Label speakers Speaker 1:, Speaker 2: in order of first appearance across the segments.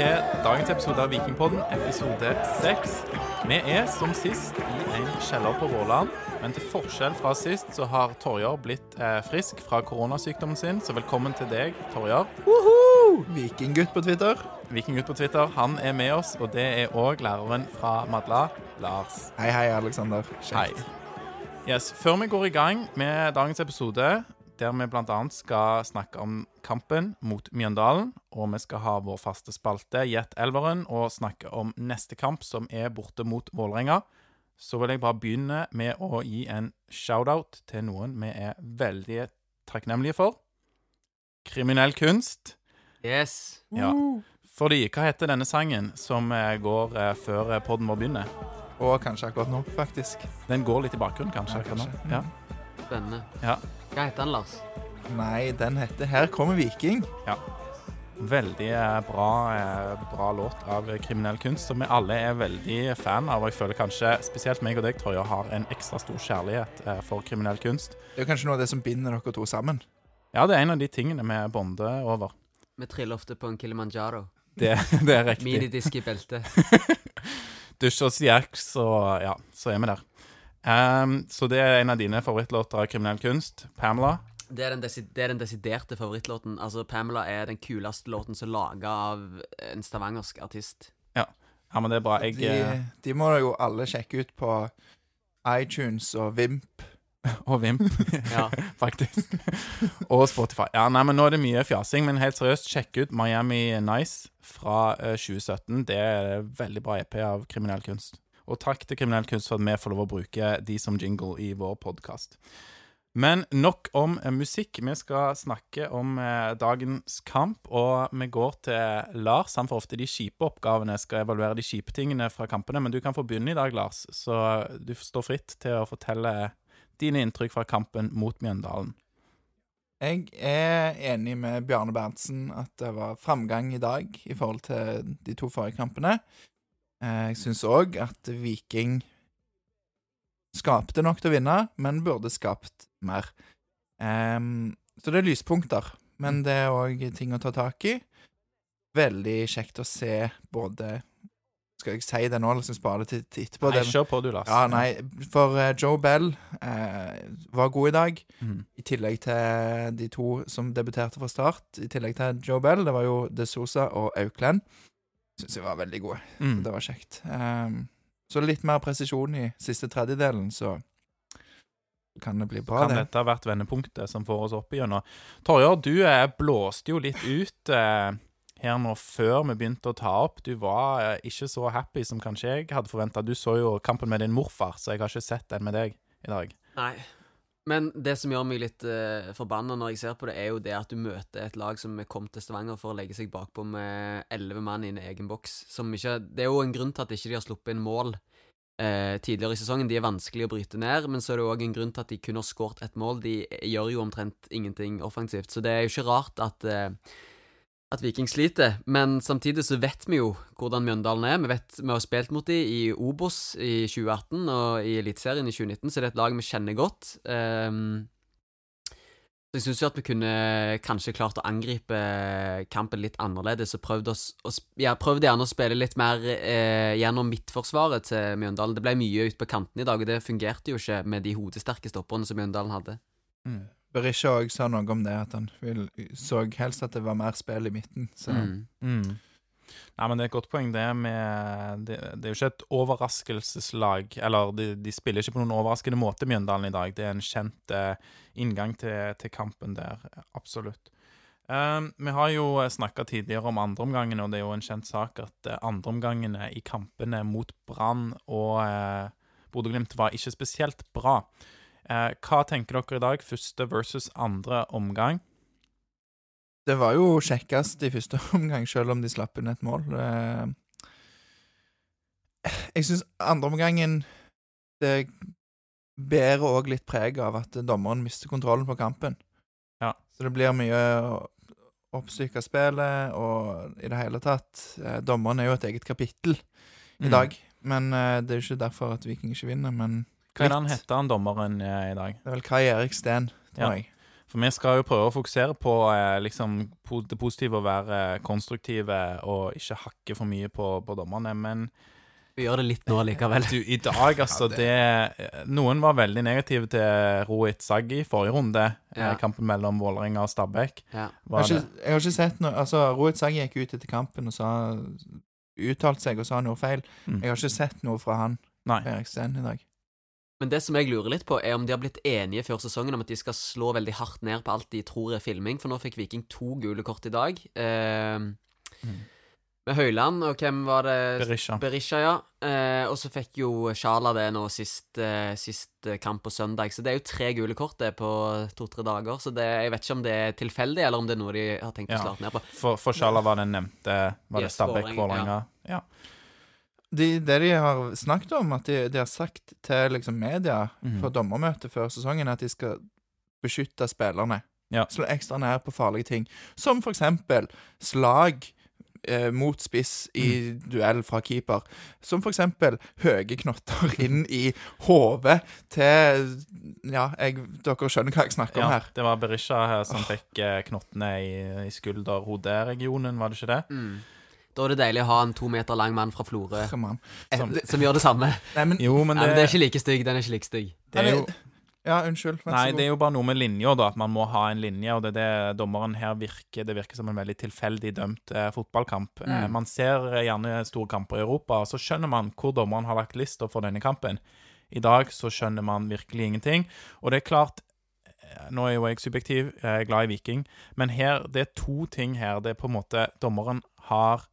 Speaker 1: til dagens episode av Vikingpodden, episode seks. Vi er som sist i en kjeller på Vårland, men til forskjell fra sist så har Torjar blitt eh, frisk fra koronasykdommen sin, så velkommen til deg, Torjar.
Speaker 2: Vikinggutt på Twitter.
Speaker 1: Vikinggutt på Twitter, han er med oss, og det er òg læreren fra Madla, Lars.
Speaker 2: Hei, hei, Aleksander.
Speaker 1: Hei. Yes, Før vi går i gang med dagens episode, der vi bl.a. skal snakke om kampen mot Mjøndalen, og vi skal ha vår faste spalte Jet elveren og snakke om neste kamp, som er borte mot Vålerenga, så vil jeg bare begynne med å gi en shout-out til noen vi er veldig takknemlige for. Kriminell kunst.
Speaker 3: Yes.
Speaker 1: Ja. Fordi, hva heter denne sangen som eh, går eh, før eh, podden vår begynner?
Speaker 2: Og kanskje akkurat nå, faktisk.
Speaker 1: Den går litt i bakgrunnen, kanskje?
Speaker 2: Ja,
Speaker 1: akkurat nå?
Speaker 2: kanskje.
Speaker 1: Ja.
Speaker 3: Spennende.
Speaker 1: Ja.
Speaker 3: Hva heter den, Lars?
Speaker 2: Nei, den heter 'Her kommer Viking'. Ja.
Speaker 1: Veldig eh, bra, eh, bra låt av kriminell kunst, som vi alle er veldig fan av. Og jeg føler kanskje spesielt meg og deg, Torje, har en ekstra stor kjærlighet eh, for kriminell kunst.
Speaker 2: Det er kanskje noe av det som binder dere to sammen.
Speaker 1: Ja, det er en av de tingene vi bonder over.
Speaker 3: Vi triller ofte på en Kilimanjaro.
Speaker 1: Det, det er riktig.
Speaker 3: Minidisk i beltet.
Speaker 1: Dusj og stjerks, og ja, så er vi der. Ehm, så det er en av dine favorittlåter av kriminell kunst. Pamela.
Speaker 3: Det er, den det er den desiderte favorittlåten. Altså, Pamela er den kuleste låten som er laga av en stavangersk artist.
Speaker 1: Ja, men det er bra. Jeg,
Speaker 2: De,
Speaker 1: eh,
Speaker 2: de må jo alle sjekke ut på iTunes og Vimp.
Speaker 1: og Vimp.
Speaker 3: Ja.
Speaker 1: faktisk. og Spotify. Ja, nei, men Nå er det mye fjasing, men helt seriøst, sjekk ut Miami Nice fra eh, 2017. Det er veldig bra EP av kriminell kunst. Og takk til kriminell kunst for at vi får lov å bruke de som jingle i vår podkast. Men nok om eh, musikk. Vi skal snakke om eh, dagens kamp, og vi går til Lars. Han får ofte de kjipe oppgavene, skal evaluere de kjipe tingene fra kampene. Men du kan få begynne i dag, Lars, så du står fritt til å fortelle dine inntrykk fra kampen mot Mjøndalen.
Speaker 2: Jeg er enig med Bjarne Berntsen at det var framgang i dag i forhold til de to forrige kampene. Eh, Jeg syns òg at Viking skapte nok til å vinne, men burde skapt mer. Um, så det er lyspunkter, men det er òg ting å ta tak i. Veldig kjekt å se både Skal jeg si det nå, eller skal jeg spare det til, til etterpå?
Speaker 1: Nei, kjør på du, Lars.
Speaker 2: ja, nei, for eh, Joe Bell uh, var god i dag.
Speaker 1: mm.
Speaker 2: I tillegg til de to som debuterte fra start. I tillegg til Joe Bell, det var jo De Sosa og Auklend. Syns jeg var veldig gode.
Speaker 1: Mm.
Speaker 2: Det var kjekt. Um, så litt mer presisjon i siste tredjedelen, så kan det bli bra,
Speaker 1: Kan
Speaker 2: det.
Speaker 1: dette ha vært vendepunktet som får oss opp igjen? Og Torjer, du eh, blåste jo litt ut eh, her nå før vi begynte å ta opp. Du var eh, ikke så happy som kanskje jeg hadde forventa. Du så jo kampen med din morfar, så jeg har ikke sett den med deg i dag.
Speaker 3: Nei. Men det som gjør meg litt uh, forbanna når jeg ser på det, er jo det at du møter et lag som er kommet til Stavanger for å legge seg bakpå med elleve mann i en egen boks. Som ikke Det er jo en grunn til at ikke de har sluppet inn mål uh, tidligere i sesongen. De er vanskelig å bryte ned, men så er det òg en grunn til at de kun har skåret ett mål. De gjør jo omtrent ingenting offensivt, så det er jo ikke rart at eh, at Viking sliter, men samtidig så vet vi jo hvordan Mjøndalen er. Vi vet vi har spilt mot dem i Obos i 2018 og i Eliteserien i 2019, så det er et lag vi kjenner godt. Um, så jeg syns jo at vi kunne kanskje klart å angripe kampen litt annerledes og prøvd, oss, å, ja, prøvd gjerne å spille litt mer eh, gjennom midtforsvaret til Mjøndalen. Det ble mye ute på kanten i dag, og det fungerte jo ikke med de hodesterke stopperne som Mjøndalen hadde.
Speaker 2: Berisha òg sa noe om det, at han vil, så helst at det var mer spill i midten. Så
Speaker 3: Mm.
Speaker 1: Mm. Nei, men Det er et godt poeng. Det, med, det, det er jo ikke et overraskelseslag. Eller de, de spiller ikke på noen overraskende måte, Mjøndalen, i dag. Det er en kjent eh, inngang til, til kampen der. Absolutt. Um, vi har jo snakka tidligere om andreomgangene, og det er jo en kjent sak at uh, andreomgangene i kampene mot Brann og uh, Bodø-Glimt var ikke spesielt bra. Eh, hva tenker dere i dag? Første versus andre omgang?
Speaker 2: det var jo kjekkest i første omgang, selv om de slapp inn et mål. Eh, Jeg syns andreomgangen Det bærer òg litt preg av at dommeren mister kontrollen på kampen.
Speaker 1: Ja.
Speaker 2: Så det blir mye oppstykke av spillet, og i det hele tatt eh, Dommeren er jo et eget kapittel i
Speaker 1: Mm.
Speaker 2: dag. Men eh, det er jo ikke derfor at Viking ikke vinner, men
Speaker 1: Hva er det han heter, han dommeren eh, i dag?
Speaker 2: Det er vel Kai Erik Steen, tror
Speaker 1: Ja.
Speaker 2: jeg.
Speaker 1: For vi skal jo prøve å fokusere på eh, liksom, po det positive å være eh, konstruktive og ikke hakke for mye på, på dommerne. Men
Speaker 3: Vi gjør det litt nå likevel.
Speaker 1: du, i dag, altså
Speaker 2: Ja,
Speaker 1: det, Noen var veldig negative til Rohit Saggi i forrige runde. eh,
Speaker 3: Ja.
Speaker 1: Kampen mellom Vålerenga og Stabæk.
Speaker 3: Ja.
Speaker 2: Jeg har, ikke, jeg har ikke sett noe Altså, Rohit Saggi gikk ut etter kampen og sa uttalte seg og sa noe feil.
Speaker 1: Mm.
Speaker 2: Jeg har ikke sett noe fra han
Speaker 1: Nei.
Speaker 2: på Eriksten i dag.
Speaker 3: Men det som jeg lurer litt på, er om de har blitt enige før sesongen om at de skal slå veldig hardt ned på alt de tror er filming, for nå fikk Viking to gule kort i dag. Eh,
Speaker 1: Mm.
Speaker 3: Med Høyland, og hvem var det?
Speaker 1: Berisha.
Speaker 3: Berisha, ja. Eh, og så fikk jo Sjala det nå sist, eh, sist kamp på søndag. Så det er jo tre gule kort det på to-tre dager. Så det, jeg vet ikke om det er tilfeldig, eller om det er noe de har tenkt
Speaker 1: Ja.
Speaker 3: å slå ned på.
Speaker 1: For, for Sjala var den nevnte Var det
Speaker 3: Yes,
Speaker 1: Stabæk,
Speaker 3: Vålerenga,
Speaker 1: Ja. Ja.
Speaker 2: De, det de har snakket om, at de, de har sagt til liksom media
Speaker 1: Mhm.
Speaker 2: på dommermøtet før sesongen, at de skal beskytte spillerne.
Speaker 1: Ja.
Speaker 2: Slå ekstra ned på farlige ting. Som for eksempel slag eh, mot spiss i
Speaker 1: Mm.
Speaker 2: duell fra keeper. Som for eksempel høye knotter inn i hodet til Ja, jeg, dere skjønner hva jeg snakker om
Speaker 1: ja.
Speaker 2: her.
Speaker 1: Det var Berisha her som fikk eh, knottene i, i skulder-hoderegionen, var det ikke det?
Speaker 3: Mm. Da er det deilig å ha en to meter lang mann fra Florø
Speaker 1: Som-
Speaker 3: som gjør det samme.
Speaker 2: Nei, men
Speaker 1: Jo, men
Speaker 3: Nei,
Speaker 1: det,
Speaker 3: men det er ikke like stygg. Den er ikke like stygg.
Speaker 1: det er jo
Speaker 2: Ja, unnskyld. Vær så
Speaker 1: Nei, det er jo bare noe med linja, da. At man må ha en linje. Og det er det dommeren her virker Det virker som en veldig tilfeldig dømt eh, fotballkamp. Eh,
Speaker 3: Mm.
Speaker 1: man ser eh, gjerne store kamper i Europa, og så skjønner man hvor dommeren har lagt lista for denne kampen. I dag så skjønner man virkelig ingenting. Og det er klart eh, Nå er jo jeg subjektiv, jeg er glad i Viking, men her, det er to ting her. Det er på en måte Dommeren har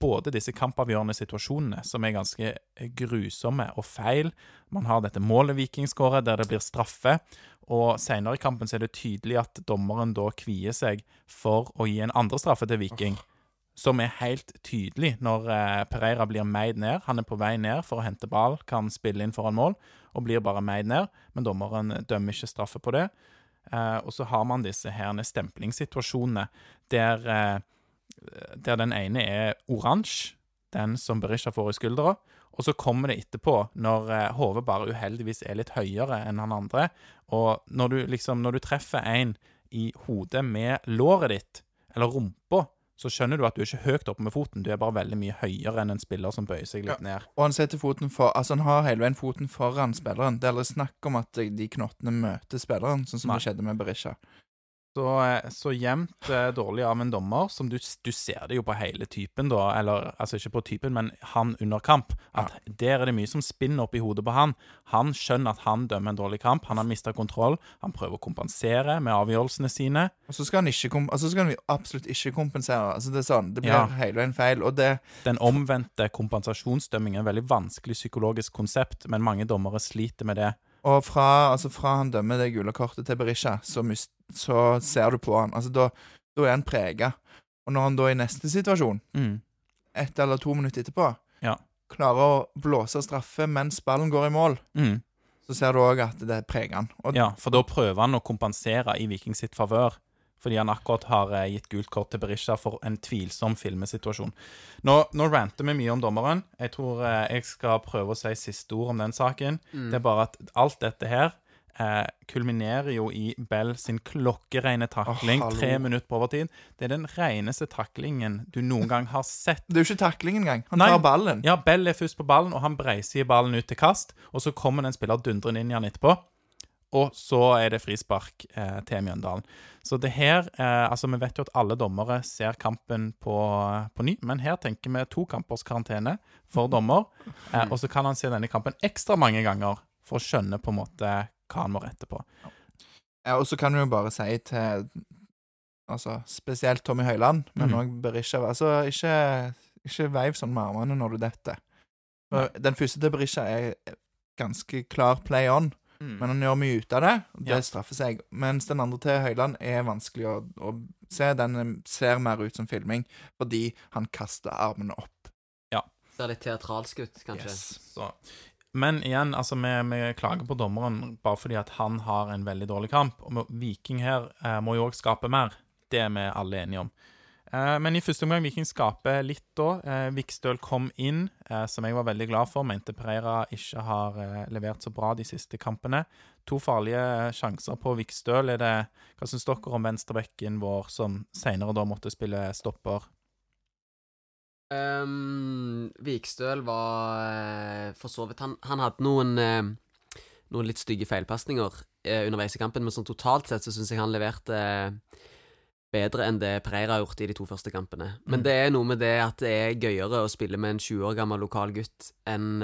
Speaker 1: både disse kampavgjørende situasjonene, som er ganske grusomme og feil. Man har dette målet Viking skårer, der det blir straffe. Og senere i kampen så er det tydelig at dommeren da kvier seg for å gi en andre straffe til Viking. Som er helt tydelig når eh, Pereira blir meid ned. Han er på vei ned for å hente ball, kan spille inn foran mål, og blir bare meid ned. Men dommeren dømmer ikke straffe på det. Eh, og så har man disse her stemplingssituasjonene der, eh, der den ene er oransje, den som Berisha får i skuldra, og så kommer det etterpå, når eh, hodet bare uheldigvis er litt høyere enn han andre. Og når du liksom Når du treffer en i hodet med låret ditt, eller rumpa, så skjønner du at du er ikke høyt oppe med foten, du er bare veldig mye høyere enn en spiller som bøyer seg litt ned.
Speaker 2: Og han setter foten for Altså han har hele veien foten foran spilleren. Det er aldri snakk om at de knottene møter spilleren, sånn som
Speaker 1: Nei.
Speaker 2: det skjedde med Berisha.
Speaker 1: Så, eh, så jevnt eh, dårlig av en dommer, som du, du ser det jo på hele typen, da, eller altså ikke på typen, men han under kamp, at der er det mye som spinner opp i hodet på han. Han skjønner at han dømmer en dårlig kamp, han har mista kontroll, han prøver å kompensere med avgjørelsene sine.
Speaker 2: Og så skal han ikke kom altså, skal han absolutt ikke kompensere. Altså Det er sånn, det blir
Speaker 1: Ja.
Speaker 2: hele veien feil. Og det
Speaker 1: Den omvendte kompensasjonsdømmingen er et veldig vanskelig psykologisk konsept, men mange dommere sliter med det.
Speaker 2: Og fra, altså, fra han dømmer det gule kortet til Berisha, så, mist, så ser du på han. Altså Da, da er han prega. Og når han da i neste situasjon,
Speaker 1: Mm.
Speaker 2: ett eller to minutter etterpå,
Speaker 1: Ja.
Speaker 2: klarer å blåse straffe mens ballen går i mål,
Speaker 1: Mm.
Speaker 2: så ser du òg at det preger han. Og
Speaker 1: Ja, for da prøver han å kompensere i Viking sitt favør. Fordi han akkurat har eh, gitt gult kort til Berisha for en tvilsom filmesituasjon. Nå, nå ranter vi mye om dommeren. Jeg tror eh, jeg skal prøve å si siste ord om den saken.
Speaker 3: Mm.
Speaker 1: Det er bare at alt dette her eh, kulminerer jo i Bell sin klokkereine takling.
Speaker 2: Oh,
Speaker 1: tre minutter på overtid. Det er den reneste taklingen du noen gang har sett.
Speaker 2: det er jo ikke takling engang. Han
Speaker 1: Nei.
Speaker 2: tar ballen.
Speaker 1: Ja, Bell er først på ballen, og han breiser ballen ut til kast. Og så kommer det en spiller dundrende inn i han etterpå. Og så er det frispark eh, til Mjøndalen. Så det her eh, Altså, vi vet jo at alle dommere ser kampen på, på ny, men her tenker vi to kampers karantene for dommer. Eh, og så kan han se denne kampen ekstra mange ganger for å skjønne på en måte hva han må rette på.
Speaker 2: Ja, og så kan du jo bare si til Altså, spesielt Tommy Høiland, men òg Berisha Altså, ikke, ikke veiv sånn med armene når du detter. Den første til Berisha er ganske klar play on, men han gjør mye ut av det. og Det
Speaker 1: Ja.
Speaker 2: straffer seg. Mens den andre til Høiland er vanskelig å, å se. Den eh, ser mer ut som filming fordi han kaster armene opp. Ja.
Speaker 3: Ser litt teatralsk ut, kanskje.
Speaker 2: Yes.
Speaker 1: Så. Men igjen, altså, vi, vi klager på dommeren bare fordi at han har en veldig dårlig kamp. Og Viking her eh, må jo òg skape mer. Det er vi alle enige om. Eh, men i første omgang Viking skaper litt da. Eh, Vikstøl kom inn, eh, som jeg var veldig glad for. Mente Pereira ikke har eh, levert så bra de siste kampene. To farlige sjanser på Vikstøl. Er det, hva syns dere om venstrebekken vår, som senere da måtte spille stopper?
Speaker 3: Um, Vikstøl var eh, for så vidt Han, han hadde noen eh, Noen litt stygge feilpasninger eh, underveis i kampen, men sånn totalt sett så syns jeg han leverte eh, bedre enn det Pereira har gjort i de to første kampene. Men
Speaker 1: Mm.
Speaker 3: det er noe med det at det er gøyere å spille med en 20 år gammel lokal gutt enn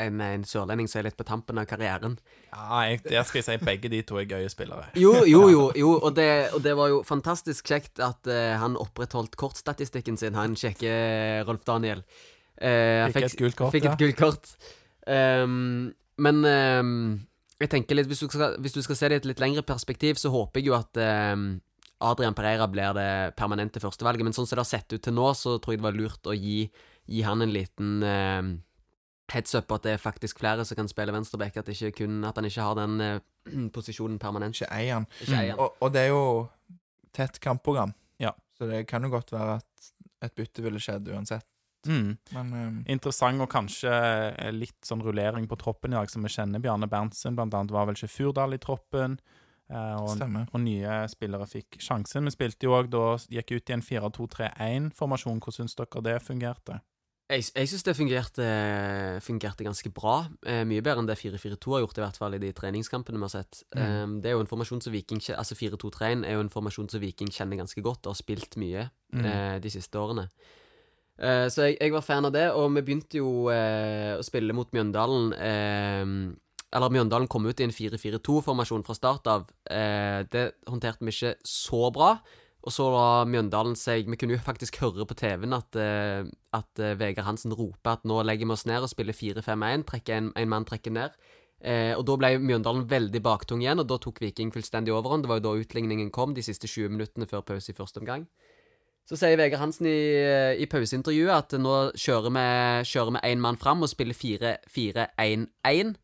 Speaker 3: enn en sørlending som er litt på tampen av karrieren.
Speaker 1: Ja, jeg, Der skal jeg si begge de to er gøye spillere.
Speaker 3: Jo, jo, jo, jo og, det, og det var jo fantastisk kjekt at uh, han opprettholdt kortstatistikken sin, han kjekke Rolf Daniel. Uh,
Speaker 1: Fikk et gult kort,
Speaker 3: Fikk et gult kort. Um, men um, jeg tenker litt hvis du, skal, hvis du skal se det i et litt lengre perspektiv, så håper jeg jo at um, Adrian Pereira blir det permanente førstevalget. Men sånn som det har sett ut til nå, så tror jeg det var lurt å gi, gi han en liten heads up at det er faktisk flere som kan spille venstreback, at, kun, at han ikke har den eh, posisjonen permanent.
Speaker 2: Ikke eier han.
Speaker 3: Mm.
Speaker 2: Og, og det er jo tett kampprogram,
Speaker 1: Ja.
Speaker 2: så det kan jo godt være at et bytte ville skjedd uansett.
Speaker 1: Mm.
Speaker 2: Men um...
Speaker 1: Interessant og kanskje eh, litt sånn rullering på troppen i dag, som vi kjenner. Bjarne Berntsen blant annet var vel ikke Furdal i troppen. eh, og, og nye spillere fikk sjansen. Vi spilte jo òg da gikk ut i en 4-2-3-1-formasjon. Hvordan syns dere det fungerte?
Speaker 3: Jeg, jeg syns det fungerte, fungerte ganske bra. Eh, mye bedre enn det 4-4-2 har gjort, i hvert fall i de treningskampene vi har sett.
Speaker 1: Mm.
Speaker 3: Um, det er jo en formasjon som Viking Altså 4-2-3-1 er jo en formasjon som Viking kjenner ganske godt og har spilt mye
Speaker 1: Mm.
Speaker 3: eh, de siste årene. Eh, så jeg, jeg var fan av det, og vi begynte jo eh, å spille mot Mjøndalen eh, Eller Mjøndalen kom ut i en 4-4-2-formasjon fra start av. Eh, det håndterte vi ikke så bra. Og så la Mjøndalen seg Vi kunne jo faktisk høre på TV-en at, eh, at eh, Vegard Hansen roper at nå legger vi oss ned og spiller 4-5-1. Trekker en, en mann trekker ned. Eh, og da ble Mjøndalen veldig baktung igjen, og da tok Viking fullstendig overhånd. Det var jo da utligningen kom, de siste 20 minuttene før pause i første omgang. Så sier Vegard Hansen i, i pauseintervjuet at nå kjører vi kjører én mann fram og spiller 4-4-1-1.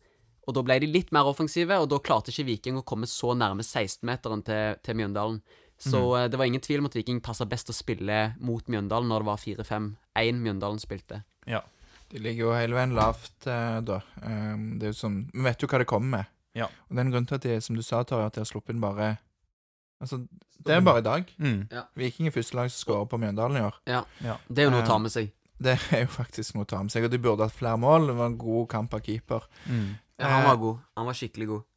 Speaker 3: Og da ble de litt mer offensive, og da klarte ikke Viking å komme så nærme 16-meteren til, til Mjøndalen. Så mm. det var ingen tvil om at Viking passa best å spille mot Mjøndalen når det var 4-5-1 Mjøndalen spilte. Ja.
Speaker 2: De ligger jo hele veien lavt eh, da. Eh, det er jo sånn Vi vet jo hva det kommer med.
Speaker 1: Ja.
Speaker 2: Og det er en grunn til at de, som du sa, Tori, at de har sluppet inn bare Altså, det er bare i dag.
Speaker 1: Mm.
Speaker 2: Viking er første lag som skårer på Mjøndalen i år.
Speaker 3: Ja, Det er jo noe å ta med seg.
Speaker 2: Det er jo faktisk noe å ta med seg. Og de burde hatt flere mål. Det var en god kamp av keeper.
Speaker 1: Mm.
Speaker 3: Ja, han var god. Han var skikkelig god.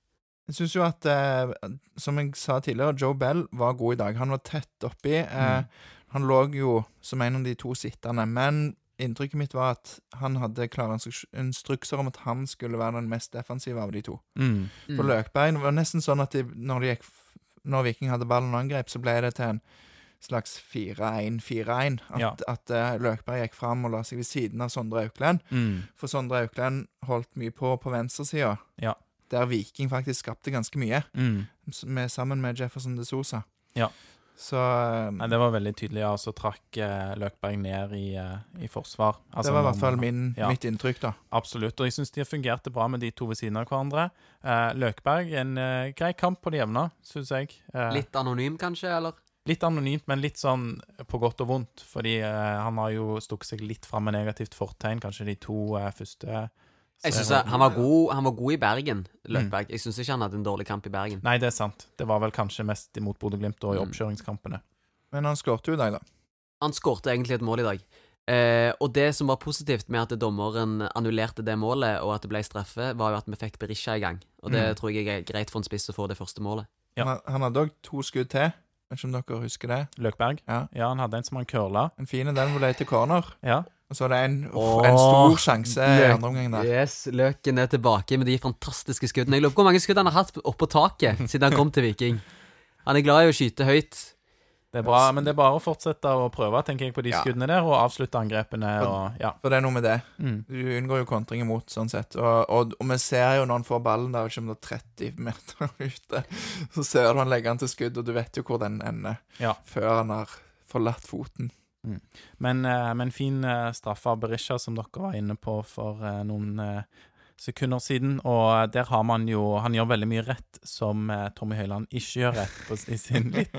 Speaker 2: Jeg syns jo at, eh, som jeg sa tidligere, Joe Bell var god i dag. Han var tett oppi. Eh, Han lå jo som en av de to sittende, men inntrykket mitt var at han hadde klare instruk- instrukser om at han skulle være den mest defensive av de to.
Speaker 1: Mm.
Speaker 2: På Løkberg det var nesten sånn at de, når, de gikk, f- når Viking hadde ballen og angrep, så ble det til en slags 4-1-4-1. At,
Speaker 1: Ja.
Speaker 2: at eh, Løkberg gikk fram og la seg ved siden av Sondre Auklend.
Speaker 1: Mm.
Speaker 2: For Sondre Auklend holdt mye på på venstresida,
Speaker 1: Ja.
Speaker 2: Der Viking faktisk skapte ganske mye,
Speaker 1: Mm.
Speaker 2: med, sammen med Jefferson de Sosa.
Speaker 1: Ja.
Speaker 2: Så eh,
Speaker 1: Nei, det var veldig tydelig, ja. Så trakk eh, Løkberg ned i, eh, i forsvar. Altså,
Speaker 2: det var i hvert fall min,
Speaker 1: Ja.
Speaker 2: mitt inntrykk, da.
Speaker 1: Absolutt. Og jeg syns de fungerte bra med de to ved siden av hverandre. Eh, Løkberg, en eh, grei kamp på det jevne, syns jeg. Eh, litt.
Speaker 3: Anonym, kanskje, eller?
Speaker 1: Litt anonymt, men litt sånn på godt og vondt. Fordi eh, han har jo stukket seg litt fram med negativt fortegn, kanskje de to eh, første
Speaker 3: Jeg synes
Speaker 1: jeg,
Speaker 3: han var god Han var god i Bergen, Løkberg. Jeg syns ikke han hadde en dårlig kamp i Bergen.
Speaker 1: Nei, det er sant. Det var vel kanskje mest imot Bodø-Glimt og i
Speaker 3: Mm.
Speaker 1: oppkjøringskampene.
Speaker 2: Men han skårte jo i dag, da.
Speaker 3: Han skårte egentlig et mål i dag. Eh, og det som var positivt med at dommeren annullerte det målet, og at det ble straffe, var jo at vi fikk Berisha i gang. Og det
Speaker 1: Mm.
Speaker 3: tror jeg er greit for en spiss å få det første målet.
Speaker 1: Ja.
Speaker 2: Han, han hadde òg to skudd til. Vet ikke om dere husker det?
Speaker 1: Løkberg?
Speaker 2: Ja.
Speaker 1: han hadde en som han curla.
Speaker 2: En fin den ble til corner.
Speaker 1: Ja.
Speaker 2: Og så er det en,
Speaker 3: uff,
Speaker 2: en stor sjanse i andre omgang der.
Speaker 3: Yes, Løken er tilbake med de fantastiske skuddene. Jeg lurer på hvor mange skudd han har hatt oppå taket siden han kom til Viking. Han er glad i å skyte høyt.
Speaker 1: Det er bra, men det er bare å fortsette å prøve, tenker jeg, på de
Speaker 2: Ja.
Speaker 1: skuddene der, og avslutte angrepene og Ja.
Speaker 2: For det er noe med det.
Speaker 1: Mm.
Speaker 2: Du unngår jo kontring imot, sånn sett. Og, og, og vi ser jo når han får ballen der, ikke om det er 30 meter ute, så ser du han legger den til skudd, og du vet jo hvor den ender
Speaker 1: Ja.
Speaker 2: før han har forlatt foten.
Speaker 1: Men, eh, men fin straff straffe av Berisha, som dere var inne på for eh, noen, eh, sekunder siden, og der har man jo Han gjør veldig mye rett som eh, Tommy Høiland ikke gjør rett på, i sin litt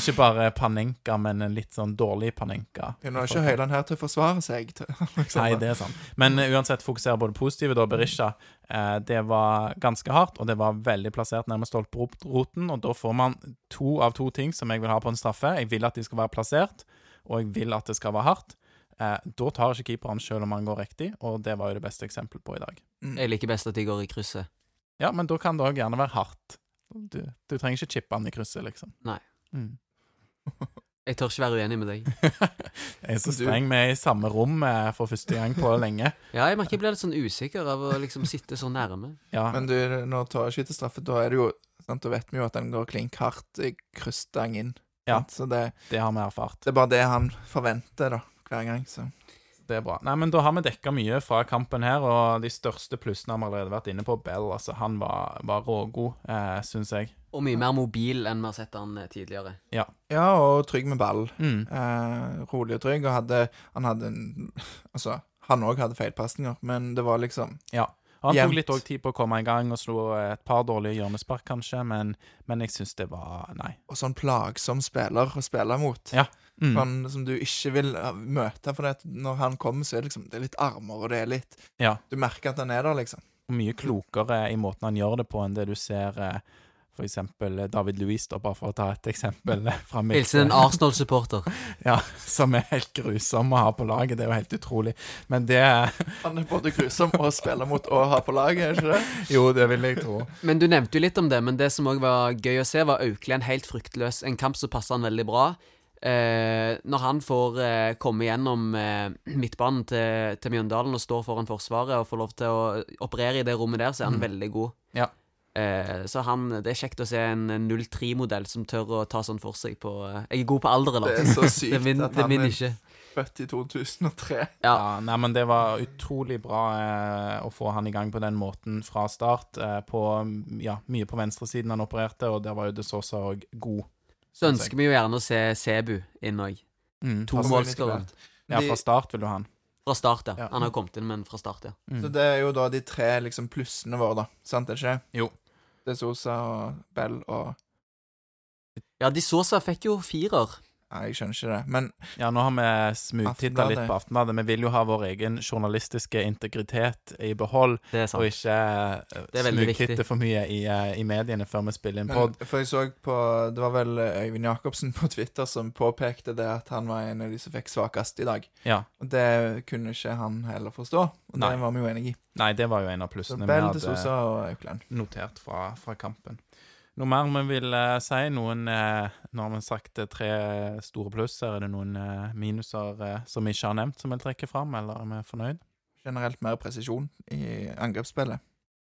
Speaker 1: Ikke bare Panenka, men en litt sånn dårlig Panenka.
Speaker 2: Ja, Nå er ikke Høyland her til å forsvare seg. Til, liksom.
Speaker 1: Nei, det er sant. Men eh, uansett, fokusere både positive, da. Berisha. Eh, det var ganske hardt, og det var veldig plassert nærmest stolperoten. Og da får man to av to ting som jeg vil ha på en straffe. Jeg vil at de skal være plassert, og jeg vil at det skal være hardt. Eh, da tar ikke keeperen selv om han går riktig, og det var jo det beste eksempelet på i dag.
Speaker 2: Mm.
Speaker 3: Jeg liker best at de går i krysset.
Speaker 1: Ja, men da kan det òg gjerne være hardt. Du, du trenger ikke chippe han i krysset, liksom.
Speaker 3: Nei.
Speaker 1: Mm.
Speaker 3: Jeg tør ikke være uenig med deg.
Speaker 1: Jeg er så streng. Vi er i samme rom eh, for første gang på lenge.
Speaker 3: Ja, jeg merker jeg blir litt sånn usikker av å liksom sitte så nærme.
Speaker 1: Ja,
Speaker 2: Men du, når Tore skyter straffe, da er det jo sant, Da vet vi jo at den går klink hardt i kryssstang inn.
Speaker 1: Ja.
Speaker 2: Så det,
Speaker 1: det har vi erfart.
Speaker 2: det er bare det han forventer, da, hver gang. Så
Speaker 1: Det er bra. Nei, men Da har vi dekka mye fra kampen her, og de største plussene har vi allerede vært inne på. Bell, altså, han var, var rågod, eh, syns jeg.
Speaker 3: Og mye mer mobil enn vi har sett han tidligere. tidligere.
Speaker 2: Ja, og trygg med ball.
Speaker 1: Mm.
Speaker 2: Eh, rolig og trygg. Og hadde Han hadde en Altså, han òg hadde feilpasninger, men det var liksom
Speaker 1: Ja. Han tok litt tid på å komme i gang og slo et par dårlige hjørnespark, kanskje, men, men jeg syns det var Nei.
Speaker 2: Og sånn plagsom spiller å spille mot.
Speaker 1: Ja. Mm.
Speaker 2: Han, som du ikke vil uh, møte. For det, når han kommer, så er det liksom Det er litt armer, og det er litt
Speaker 1: Ja.
Speaker 2: Du merker at han er der, liksom.
Speaker 1: Mye klokere i måten han gjør det på, enn det du ser eh, eksempel eh, David Louis, da, bare for å ta et eksempel eh, fra mitt
Speaker 3: Hilsen en Arsenal-supporter.
Speaker 1: Ja, som er helt grusom å ha på laget. Det er jo helt utrolig. Men det
Speaker 2: Han er både grusom å spille mot og ha på laget, er ikke det?
Speaker 1: Jo, det vil jeg tro.
Speaker 3: Men du nevnte jo litt om det, men det som òg var gøy å se, var Auklend helt fryktløs. En kamp som passer han veldig bra. Eh, når han får eh, komme gjennom eh, midtbanen til, til Mjøndalen og står foran Forsvaret og får lov til å operere i det rommet der, så er han
Speaker 1: Mm.
Speaker 3: veldig god.
Speaker 1: Ja.
Speaker 3: Eh, så han, det er kjekt å se en, en 03-modell som tør å ta sånn for seg på eh, Jeg er god på alder, eller?
Speaker 2: Det er så sykt
Speaker 3: det er min,
Speaker 2: at
Speaker 3: det
Speaker 2: han er
Speaker 3: ikke.
Speaker 2: født i 2003.
Speaker 3: Ja.
Speaker 1: Ja, nei, men det var utrolig bra eh, å få han i gang på den måten fra start. Eh, på, ja, mye på venstresiden han opererte, og der var jo De Sosa òg god.
Speaker 3: Så ønsker vi jo gjerne å se Sebu inn òg.
Speaker 1: Mm,
Speaker 3: To
Speaker 1: fra,
Speaker 2: Altså,
Speaker 1: ja, fra start vil du ha han.
Speaker 3: Fra start, ja.
Speaker 1: Ja.
Speaker 3: Han har kommet inn, men fra start, ja.
Speaker 1: Mm.
Speaker 2: Så det er jo da de tre liksom plussene våre, da. Sant, det ikke?
Speaker 1: Jo.
Speaker 2: Det er Sosa og Bell og
Speaker 3: Ja, De Sosa fikk jo firer.
Speaker 2: Nei, jeg skjønner ikke det. Men
Speaker 1: Ja, nå har vi smugtitta litt på Aftenbladet. Vi vil jo ha vår egen journalistiske integritet i behold,
Speaker 3: Det er sant.
Speaker 1: og ikke uh,
Speaker 3: er veldig
Speaker 1: smugtitte
Speaker 3: viktig.
Speaker 1: for mye i, eh, i mediene før vi spiller inn
Speaker 2: Men,
Speaker 1: pod.
Speaker 2: for jeg så på Det var vel eh, Øyvind Jacobsen på Twitter som påpekte det at han var en av de som fikk svakest i dag.
Speaker 1: Ja.
Speaker 2: Og det kunne ikke han heller forstå, og
Speaker 1: Nei.
Speaker 2: det var vi jo enig i.
Speaker 1: Nei, det var jo en av
Speaker 2: Så
Speaker 1: plussene vi
Speaker 2: Bell,
Speaker 1: hadde
Speaker 2: Sosa og Auklend.
Speaker 1: notert fra, fra kampen. Noe mer vi vil eh, si? Noen eh, Nå har vi sagt eh, tre store plusser. Er det noen eh, minuser eh, som vi ikke har nevnt, som vi trekker fram, eller er vi fornøyd?
Speaker 2: Generelt mer presisjon i angrepsspillet.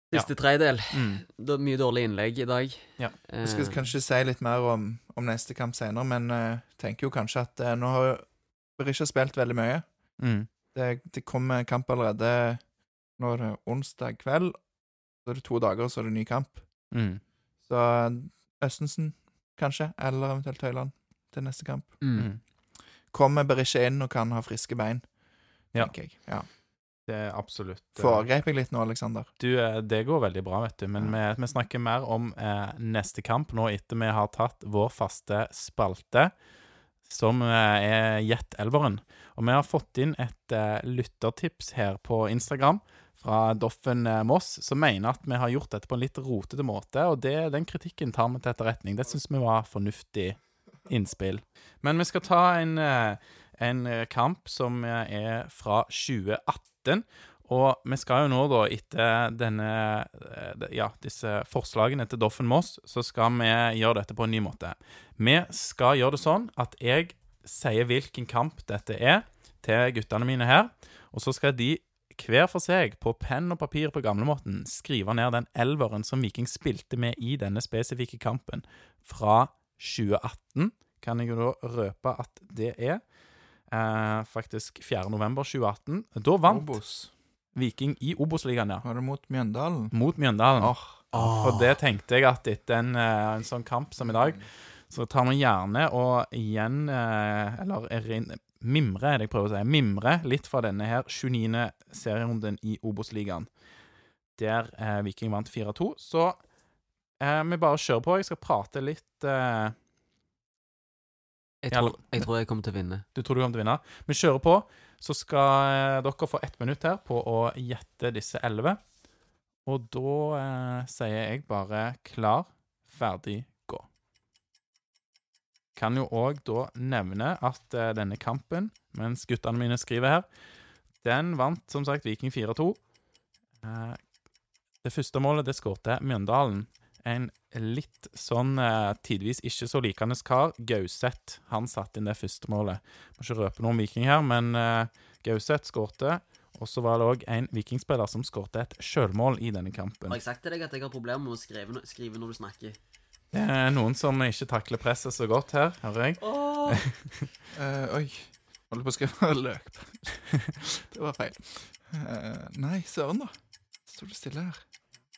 Speaker 3: Siste tredjedel.
Speaker 1: Mm.
Speaker 3: Det er mye dårlige innlegg i dag.
Speaker 1: Ja.
Speaker 3: Eh,
Speaker 2: Jeg skal kanskje si litt mer om, om neste kamp senere, men jeg tenker jo kanskje at eh, nå har Berisha spilt veldig mye.
Speaker 1: Mm.
Speaker 2: Det, det kommer kamp allerede Nå er det onsdag kveld. Så er det to dager, og så er det ny kamp.
Speaker 1: Mm.
Speaker 2: Så Østensen, kanskje, eller eventuelt Høyland til neste kamp.
Speaker 3: mm.
Speaker 1: Mm.
Speaker 2: Kommer Berisha inn og kan ha friske bein,
Speaker 1: Ja.
Speaker 2: tenker jeg. Ja.
Speaker 1: Det er absolutt eh,
Speaker 2: Foregrep jeg litt nå, Aleksander?
Speaker 1: Du, eh, det går veldig bra, vet du. Men vi, vi snakker mer om eh, neste kamp nå etter vi har tatt vår faste spalte, som eh, er Gjett elveren. Og vi har fått inn et eh, lyttertips her på Instagram fra Doffen eh, Moss, som mener at vi har gjort dette på en litt rotete måte, og det, den kritikken tar vi til etterretning. Det syns vi var fornuftig innspill. Men vi skal ta en, eh, en eh, kamp som er fra 2018. Og vi skal jo nå, da, etter denne Ja, disse forslagene til Doffen Moss, så skal vi gjøre dette på en ny måte. Vi skal gjøre det sånn at jeg sier hvilken kamp dette er, til guttene mine her. Og så skal de hver for seg, på penn og papir på gamlemåten, skrive ned den elveren som Viking spilte med i denne spesifikke kampen fra 2018. Kan jeg jo da røpe at det er. Eh, faktisk 4. november 2018. Da vant
Speaker 2: Obos.
Speaker 1: Viking i Obos-ligaen, ja.
Speaker 2: Var det mot Mjøndalen?
Speaker 1: Mot Mjøndalen.
Speaker 2: Åh,
Speaker 1: For det tenkte jeg at etter en, eh, en sånn kamp som i dag, så tar vi gjerne og igjen eh, Eller mimre, er det jeg prøver å si. Mimre litt fra denne her 29. serierunden i Obos-ligaen. der eh, Viking vant 4-2. Så eh, vi bare kjører på. Jeg skal prate litt eh,
Speaker 3: Jeg tror, jeg tror jeg kommer til å vinne.
Speaker 1: Du tror du kommer til å vinne? Vi kjører på. Så skal eh, dere få ett minutt her på å gjette disse elleve. Og da eh, sier jeg bare klar, ferdig. Kan jo òg da nevne at eh, denne kampen, mens guttene mine skriver her, den vant som sagt Viking 4-2. Eh, det første målet det skårte Mjøndalen. En litt sånn eh, tidvis ikke så likende kar, Gauseth, han satte inn det første målet. Må ikke røpe noe om Viking her, men eh, Gauseth skårte. Og så var det òg en vikingspiller som skårte et sjølmål i denne kampen.
Speaker 3: Har jeg sagt til deg at jeg har problemer med å skrive, når du snakker?
Speaker 1: Det er noen som ikke takler presset så godt her, hører jeg.
Speaker 2: Eh, oi. Holder på å skrive løk. det var feil. Uh, nei, søren, da. Sto det stille her.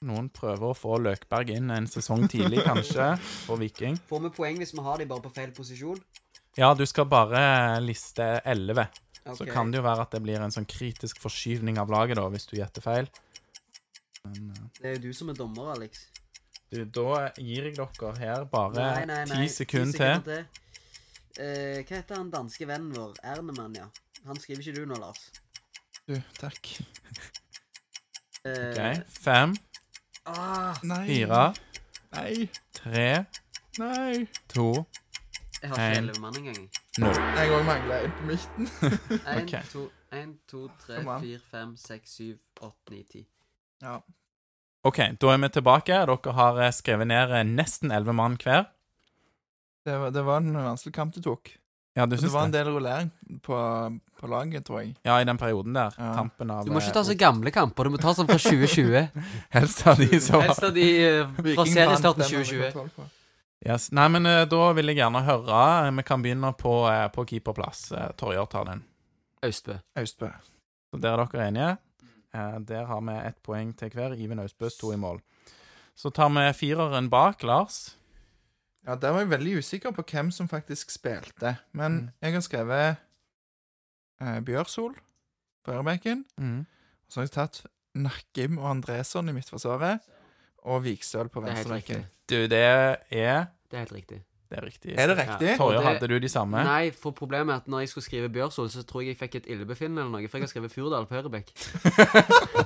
Speaker 1: Noen prøver å få Løkberg inn en sesong tidlig, kanskje, for Viking.
Speaker 3: Får vi poeng hvis vi har de bare på feil posisjon?
Speaker 1: Ja, du skal bare liste 11. Så kan det jo være at det blir en sånn kritisk forskyvning av laget, da, hvis du gjetter feil. Men uh...
Speaker 3: Det er jo du som er dommer, Alex.
Speaker 1: Du, da gir jeg dere her bare
Speaker 3: Nei, nei, nei.
Speaker 1: ti sekunder til.
Speaker 3: Uh, hva heter han danske vennen vår? Ernemann, ja. Han skriver ikke du nå, Lars.
Speaker 2: Du, takk.
Speaker 3: Uh,
Speaker 1: OK. Fem,
Speaker 3: ah,
Speaker 2: Nei.
Speaker 1: fire,
Speaker 2: Nei.
Speaker 1: tre,
Speaker 2: Nei.
Speaker 1: to,
Speaker 3: jeg har ikke elleve mann engang.
Speaker 1: null.
Speaker 2: Jeg òg mangler en på midten.
Speaker 3: En,
Speaker 1: Ok.
Speaker 3: to, en, to, tre, fire, fem, seks, syv, åtte, ni, ti.
Speaker 2: Ja.
Speaker 1: OK, da er vi tilbake. Dere har eh, skrevet ned eh, nesten elleve mann hver.
Speaker 2: Det var, det var en vanskelig kamp du tok.
Speaker 1: Ja, du
Speaker 2: Det
Speaker 1: Det
Speaker 2: var en del rullering på, på laget, tror jeg.
Speaker 1: Ja, i den perioden der.
Speaker 2: Ja.
Speaker 1: Tampen av
Speaker 3: Du må ikke
Speaker 1: eh,
Speaker 3: ta så gamle kamper, du må ta sånn fra 2020.
Speaker 1: Helst av de som
Speaker 3: Helst av de uh, fra seriestarten
Speaker 2: den og vi
Speaker 3: 2020.
Speaker 1: yes. Nei, men uh, da vil jeg gjerne høre eh, Vi kan begynne på, uh, på keeperplass. Uh, Torjer tar den.
Speaker 3: Austbø.
Speaker 2: Austbø.
Speaker 1: Så Der er dere enige. Eh, Der har vi ett poeng til hver. Iven Austbøs to i mål. Så tar vi fireren bak, Lars.
Speaker 2: Ja, Der var jeg veldig usikker på hvem som faktisk spilte. Men
Speaker 1: Mm.
Speaker 2: jeg har skrevet eh, Bjørsol på ørebenken.
Speaker 1: Mm.
Speaker 2: Så har jeg tatt Nakkim og Andresson i midtforsvaret. Og Vikstøl på
Speaker 3: riktig.
Speaker 1: Du, det er
Speaker 3: Det er helt riktig.
Speaker 1: Det er riktig.
Speaker 2: Er det riktig?
Speaker 3: Ja.
Speaker 1: Torjer, hadde du de samme?
Speaker 3: Nei, for problemet er at når jeg skulle skrive Bjørsol, så tror jeg jeg fikk et illebefinnende eller noe, for jeg har skrevet Furdal på høyrebekk.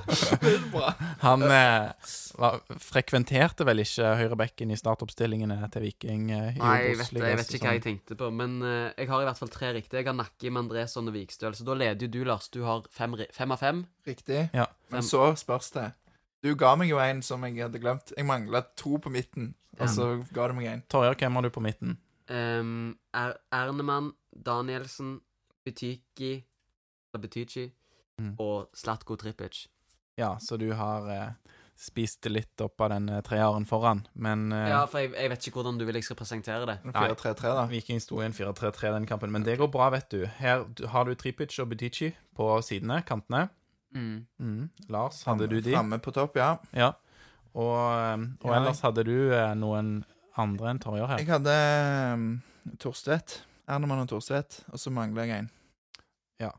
Speaker 1: Han eh, var, frekventerte vel ikke høyrebekken i startoppstillingene til Viking? Eh, i
Speaker 3: Nei, jeg vet, det, jeg vet ikke hva jeg tenkte på, men eh, jeg har i hvert fall tre riktige. Jeg har Nakkim, Andresson og Vikstøl, så da leder jo du, Lars. Du har fem, fem av fem.
Speaker 2: Riktig.
Speaker 1: Ja.
Speaker 2: Men så spørs det. Du ga meg jo en som jeg hadde glemt. Jeg mangla to på midten, og så ga du meg en.
Speaker 1: Torjer, hvem har du på midten?
Speaker 3: Um, er Ernemann, Danielsen, Butyki Butyki
Speaker 1: Mm.
Speaker 3: og Slatko Tripic.
Speaker 1: Ja, så du har eh, spist litt opp av den eh, treeren foran, men eh,
Speaker 3: Ja, for jeg, jeg vet ikke hvordan du vil jeg skal presentere det.
Speaker 2: 4-3-3, da.
Speaker 1: Viking sto i en 4-3-3 den kampen. Men det går bra, vet du. Her har du Tripic og Butyki på sidene, kantene.
Speaker 3: Mm.
Speaker 1: Mm. Lars, hadde du de?
Speaker 2: Framme på topp, ja.
Speaker 1: Ja. Og, eh, og
Speaker 2: Ja,
Speaker 1: ellers hadde du eh, noen andre enn Torjer her.
Speaker 2: Jeg hadde um, Torstvedt. Ernemann og Torstvedt. Og så mangler jeg en.
Speaker 3: Ja,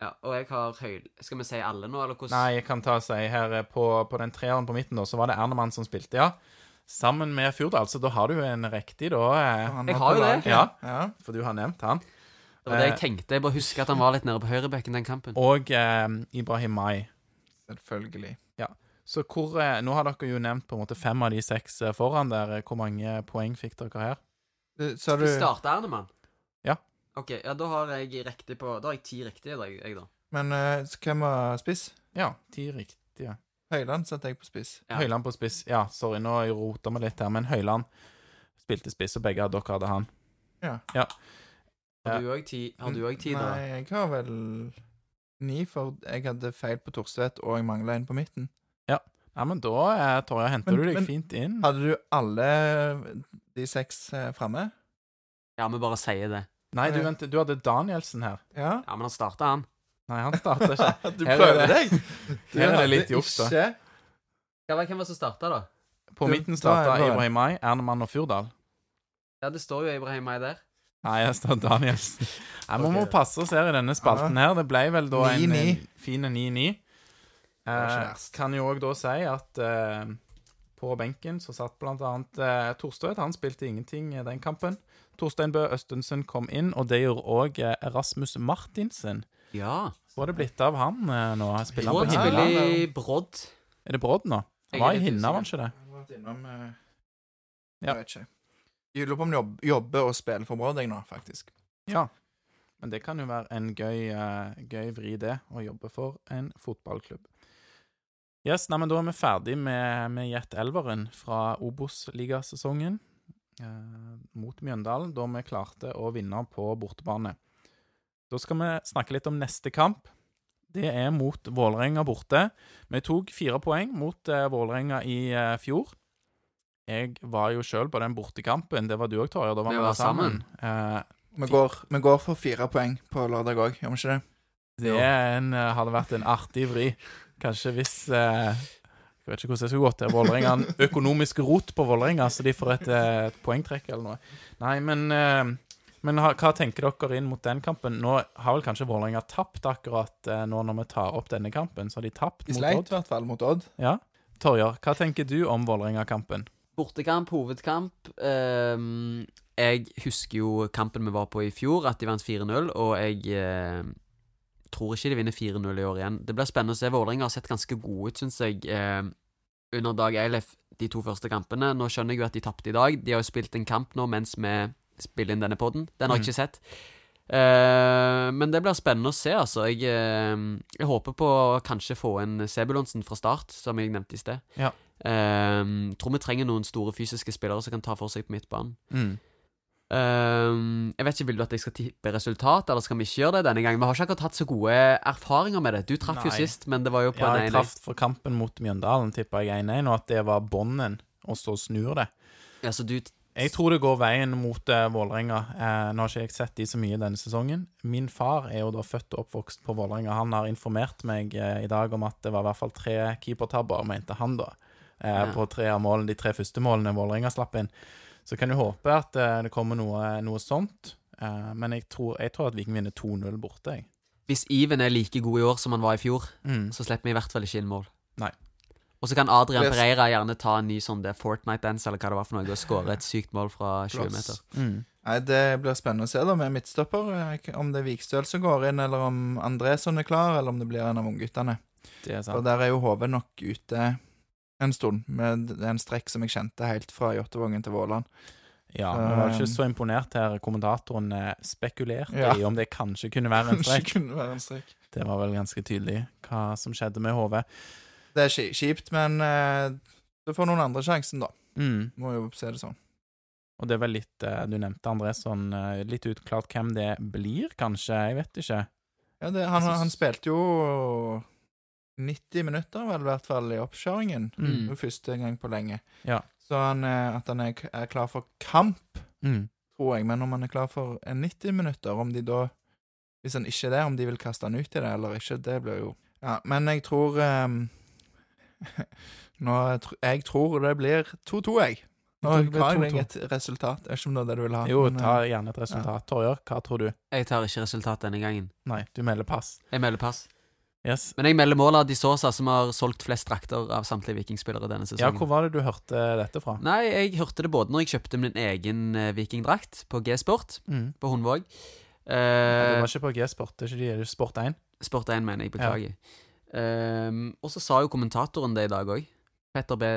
Speaker 3: ja. og jeg har høyde. Skal vi si alle nå, eller hvordan?
Speaker 1: Nei, jeg kan ta og si her eh, på, på den treeren på midten, da, så var det Ernemann som spilte, ja. Sammen med Fjordal, så da har du jo en riktig, da. eh,
Speaker 3: Jeg har jo det.
Speaker 1: Ja.
Speaker 2: ja.
Speaker 1: For du har nevnt han.
Speaker 3: Det var det
Speaker 1: Eh,
Speaker 3: jeg tenkte. Jeg bare husker at han var litt nede på høyrebekken den kampen.
Speaker 1: Og eh, Ibrahim Mai.
Speaker 2: Selvfølgelig. Ja.
Speaker 1: Så hvor eh, Nå har dere jo nevnt på en måte fem av de seks eh, foran der. Hvor mange poeng fikk dere her?
Speaker 2: Sa
Speaker 3: Skal vi
Speaker 2: du
Speaker 3: Ernemann?
Speaker 1: Ja.
Speaker 3: OK, ja, da har jeg riktig på Da har jeg ti riktige, da, jeg da.
Speaker 2: Men eh, så hvem var spiss?
Speaker 1: Ja, ti riktige.
Speaker 2: Høyland satte jeg på spiss.
Speaker 3: Ja.
Speaker 1: Høyland på spiss. Ja, sorry, nå rota vi litt her, men Høyland spilte spiss, og begge av dere hadde han.
Speaker 2: Ja.
Speaker 1: Ja.
Speaker 3: Har du òg ti, da?
Speaker 2: Nei, jeg har vel ni, for jeg hadde feil på Torstvedt, og jeg mangla en på midten.
Speaker 1: Ja, men da, eh, Torje, henter
Speaker 2: Men-
Speaker 1: du deg
Speaker 2: men-
Speaker 1: fint inn.
Speaker 2: Hadde du alle de seks eh, framme?
Speaker 3: Ja, vi bare sier det.
Speaker 1: Nei, du, vent, du hadde Danielsen her.
Speaker 2: Ja.
Speaker 3: Ja, men han starta, han.
Speaker 1: Nei, han starta ikke.
Speaker 2: du
Speaker 1: er
Speaker 2: prøver
Speaker 1: det-
Speaker 2: deg! Du
Speaker 1: her er det litt juks, da.
Speaker 3: Ja, Hvem var det som starta, da?
Speaker 1: På
Speaker 2: Du,
Speaker 1: midten starta
Speaker 2: er
Speaker 1: Ibrahim Mai, Ernemann og Fjordal.
Speaker 3: Ja, det står jo Ibrahim Mai der.
Speaker 1: Nei, jeg står Danielsen. Nei, Vi må passe oss her i denne spalten her. Det ble vel da en
Speaker 2: 9-9.
Speaker 1: en fin 9-9. Eh, kan jo òg da si at eh, på benken så satt blant annet eh, Torstvedt. Han spilte ingenting i den kampen. Torstein Bø Østensen kom inn, og det gjorde òg Erasmus Rasmus Martinsen.
Speaker 3: Ja.
Speaker 1: Hva er det blitt av han eh, nå? Spiller han på
Speaker 3: himmelen
Speaker 1: Hinna?
Speaker 3: Brodd.
Speaker 1: Er det Brodd nå? Han var i Hinna, var han ikke det?
Speaker 2: Jeg har vært innom eh,
Speaker 1: Ja.
Speaker 2: Jeg vet ikke. Jeg lurer på om du jobb, jobber og spiller for Brodd, jeg nå, faktisk.
Speaker 1: Ja. Men det kan jo være en gøy, uh, gøy vri, det, å jobbe for en fotballklubb. Yes, nei, men Da er vi ferdig med, med Jet Elveren fra Obos-ligasesongen uh, mot Mjøndalen, da vi klarte å vinne på bortebane. Da skal vi snakke litt om neste kamp. Det er mot Vålerenga borte. Vi tok fire poeng mot uh, Vålerenga i uh, fjor. Jeg var jo sjøl på den bortekampen. Det var du òg, Torje. Da var
Speaker 3: Vi var
Speaker 1: sammen. sammen. Uh,
Speaker 2: Vi går, vi går for fire poeng på lørdag òg, gjør vi ikke det?
Speaker 1: Det en, uh, hadde vært en artig vri. Kanskje hvis uh, Jeg vet ikke hvordan det skulle gått til. Vålerenga økonomisk rot på Vålerenga, så de får et, et poengtrekk eller noe. Nei, men, men hva tenker dere inn mot den kampen? Nå har vel kanskje Vålerenga tapt akkurat nå når vi tar opp denne kampen, så har de tapt
Speaker 2: De
Speaker 1: mot
Speaker 2: sleit
Speaker 1: Odd.
Speaker 2: i hvert fall mot Odd.
Speaker 1: Ja. Torjer, hva tenker du om Vålerenga-kampen?
Speaker 3: Bortekamp, hovedkamp. Ehm, jeg husker jo kampen vi var på i fjor, at de vant 4-0, og jeg eh, tror ikke de vinner 4-0 i år igjen. Det blir spennende å se. Vålerenga har sett ganske gode ut, syns jeg, eh, under Dag Eilef de to første kampene. Nå skjønner jeg jo at de tapte i dag. De har jo spilt en kamp nå mens vi spiller inn denne poden. Den har jeg
Speaker 1: Mm.
Speaker 3: ikke sett. Eh, men det blir spennende å se, altså. Jeg, eh, jeg håper på å kanskje få en Sebulonsen fra start, som jeg nevnte i sted.
Speaker 1: Ja.
Speaker 3: Eh, tror vi trenger noen store fysiske spillere som kan ta for seg på midtbanen.
Speaker 1: Mm.
Speaker 3: Um, jeg vet ikke, Vil du at jeg skal tippe resultat, eller skal vi ikke gjøre det denne gangen? Vi har ikke akkurat hatt så gode erfaringer med det. Du traff jo sist, men det var jo på
Speaker 1: Ja,
Speaker 3: en
Speaker 1: jeg
Speaker 3: 1-1.
Speaker 1: traff for kampen mot Mjøndalen, tippa jeg 1-1, og at det var bånden, og så snur det.
Speaker 3: Ja, så du
Speaker 1: Jeg tror det går veien mot uh, Vålerenga. Uh, nå har ikke jeg sett de så mye denne sesongen. Min far er jo da født og oppvokst på Vålerenga. Han har informert meg uh, i dag om at det var i hvert fall tre keepertabber, mente han da, eh,
Speaker 3: Ja.
Speaker 1: på tre av målene, de tre første målene Vålerenga slapp inn. Så kan du håpe at eh, det kommer noe, noe sånt. Eh, men jeg tror, jeg tror at Viking vinner 2-0 borte, jeg.
Speaker 3: Hvis Iven er like god i år som han var i fjor,
Speaker 1: Mm.
Speaker 3: så slipper vi i hvert fall ikke inn mål.
Speaker 1: Nei.
Speaker 3: Og så kan Adrian
Speaker 2: Yes.
Speaker 3: Pereira gjerne ta en ny sånn det Fortnite-dance eller hva det var for noe, og skåre et sykt mål fra 20 meter.
Speaker 1: Mm.
Speaker 2: Nei, Det blir spennende å se da med midtstopper. eh, Om det er Vikstøl som går inn, eller om Andresson er klar, eller om det blir en av ungguttene.
Speaker 1: Det
Speaker 2: For der er jo HV nok ute en stund, med en strekk som jeg kjente helt fra Jåttåvågen til Våland.
Speaker 1: Ja, vi var ikke så imponert her. Kommentatoren eh, spekulerte
Speaker 2: Ja.
Speaker 1: i om det kanskje kunne være en strekk.
Speaker 2: kunne være en strekk.
Speaker 1: Det var vel ganske tydelig hva som skjedde med HV.
Speaker 2: Det er kjipt, men du så får noen andre sjansen, da.
Speaker 1: Mm.
Speaker 2: Må jo se det sånn.
Speaker 1: Og det var litt eh, Du nevnte Andresson. eh, Litt utklart hvem det blir, kanskje? Jeg vet ikke.
Speaker 2: Ja, det, han, han spilte jo 90 minutter, vel, i hvert fall, i oppkjøringen.
Speaker 1: Mm.
Speaker 2: Første gang på lenge.
Speaker 1: Ja.
Speaker 2: Så han, eh, at han er, er klar for kamp,
Speaker 1: Mm.
Speaker 2: tror jeg. Men om han er klar for 90 minutter, om de da Hvis han ikke er det, om de vil kaste han ut i det eller ikke, det blir jo Ja, men jeg tror um, Nå Jeg tror det blir 2-2, jeg. Nå ga jeg deg et resultat. Jeg vet ikke om det er det du vil ha.
Speaker 1: Jo,
Speaker 2: men,
Speaker 1: ta
Speaker 2: eh,
Speaker 1: gjerne et resultat. Torjer, hva tror du?
Speaker 3: Jeg tar ikke resultat denne gangen.
Speaker 1: Nei, du melder pass.
Speaker 3: Jeg melder pass.
Speaker 1: Yes.
Speaker 3: Men jeg melder målet av De Sosa, som har solgt flest drakter av samtlige vikingspillere denne sesongen.
Speaker 1: Ja, hvor var det du hørte dette fra?
Speaker 3: Nei, jeg hørte det både når jeg kjøpte min egen eh, vikingdrakt på G-Sport
Speaker 1: Mm.
Speaker 3: på Hundvåg.
Speaker 1: Ja, det var ikke på G-sport, det er ikke de, det er Sport 1.
Speaker 3: Sport 1, mener jeg. Beklager. Ehm, og så sa jo kommentatoren det i dag òg. Petter B.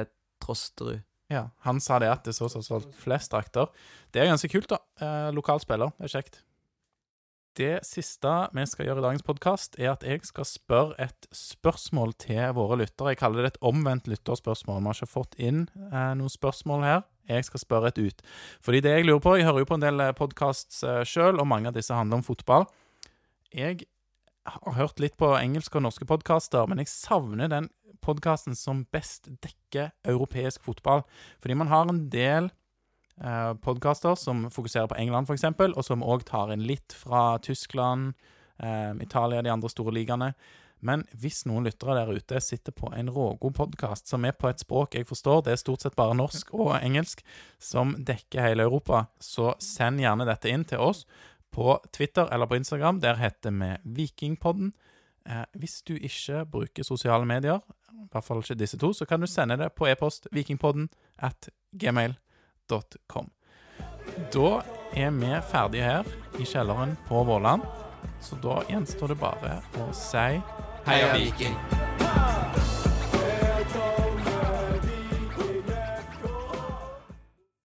Speaker 3: Trosterud.
Speaker 1: Ja, Han sa det at det så så solgt flest drakter. Det er ganske kult, da. Eh, lokal spiller, det er kjekt. Det siste vi skal gjøre i dagens podkast, er at jeg skal spørre et spørsmål til våre lyttere. Jeg kaller det et omvendt lytterspørsmål. Vi har ikke fått inn eh, noen spørsmål her. Jeg skal spørre et ut. Fordi det jeg lurer på Jeg hører jo på en del podkasts eh, sjøl, og mange av disse handler om fotball. Jeg har hørt litt på engelske og norske podkaster, men jeg savner den podkasten som best dekker europeisk fotball. Fordi man har en del eh, podkaster som fokuserer på England, f.eks., og som òg tar inn litt fra Tyskland, eh, Italia, de andre store ligaene. Men hvis noen lyttere der ute sitter på en rågod podkast som er på et språk jeg forstår, det er stort sett bare norsk og engelsk, som dekker hele Europa, så send gjerne dette inn til oss på Twitter eller på Instagram. Der heter vi Vikingpodden. Eh, hvis du ikke bruker sosiale medier, i hvert fall ikke disse to, så kan du sende det på e-post vikingpodden at gmail.com. Da er vi ferdige her i kjelleren på Våland, så da gjenstår det bare å si
Speaker 2: Heia Viking!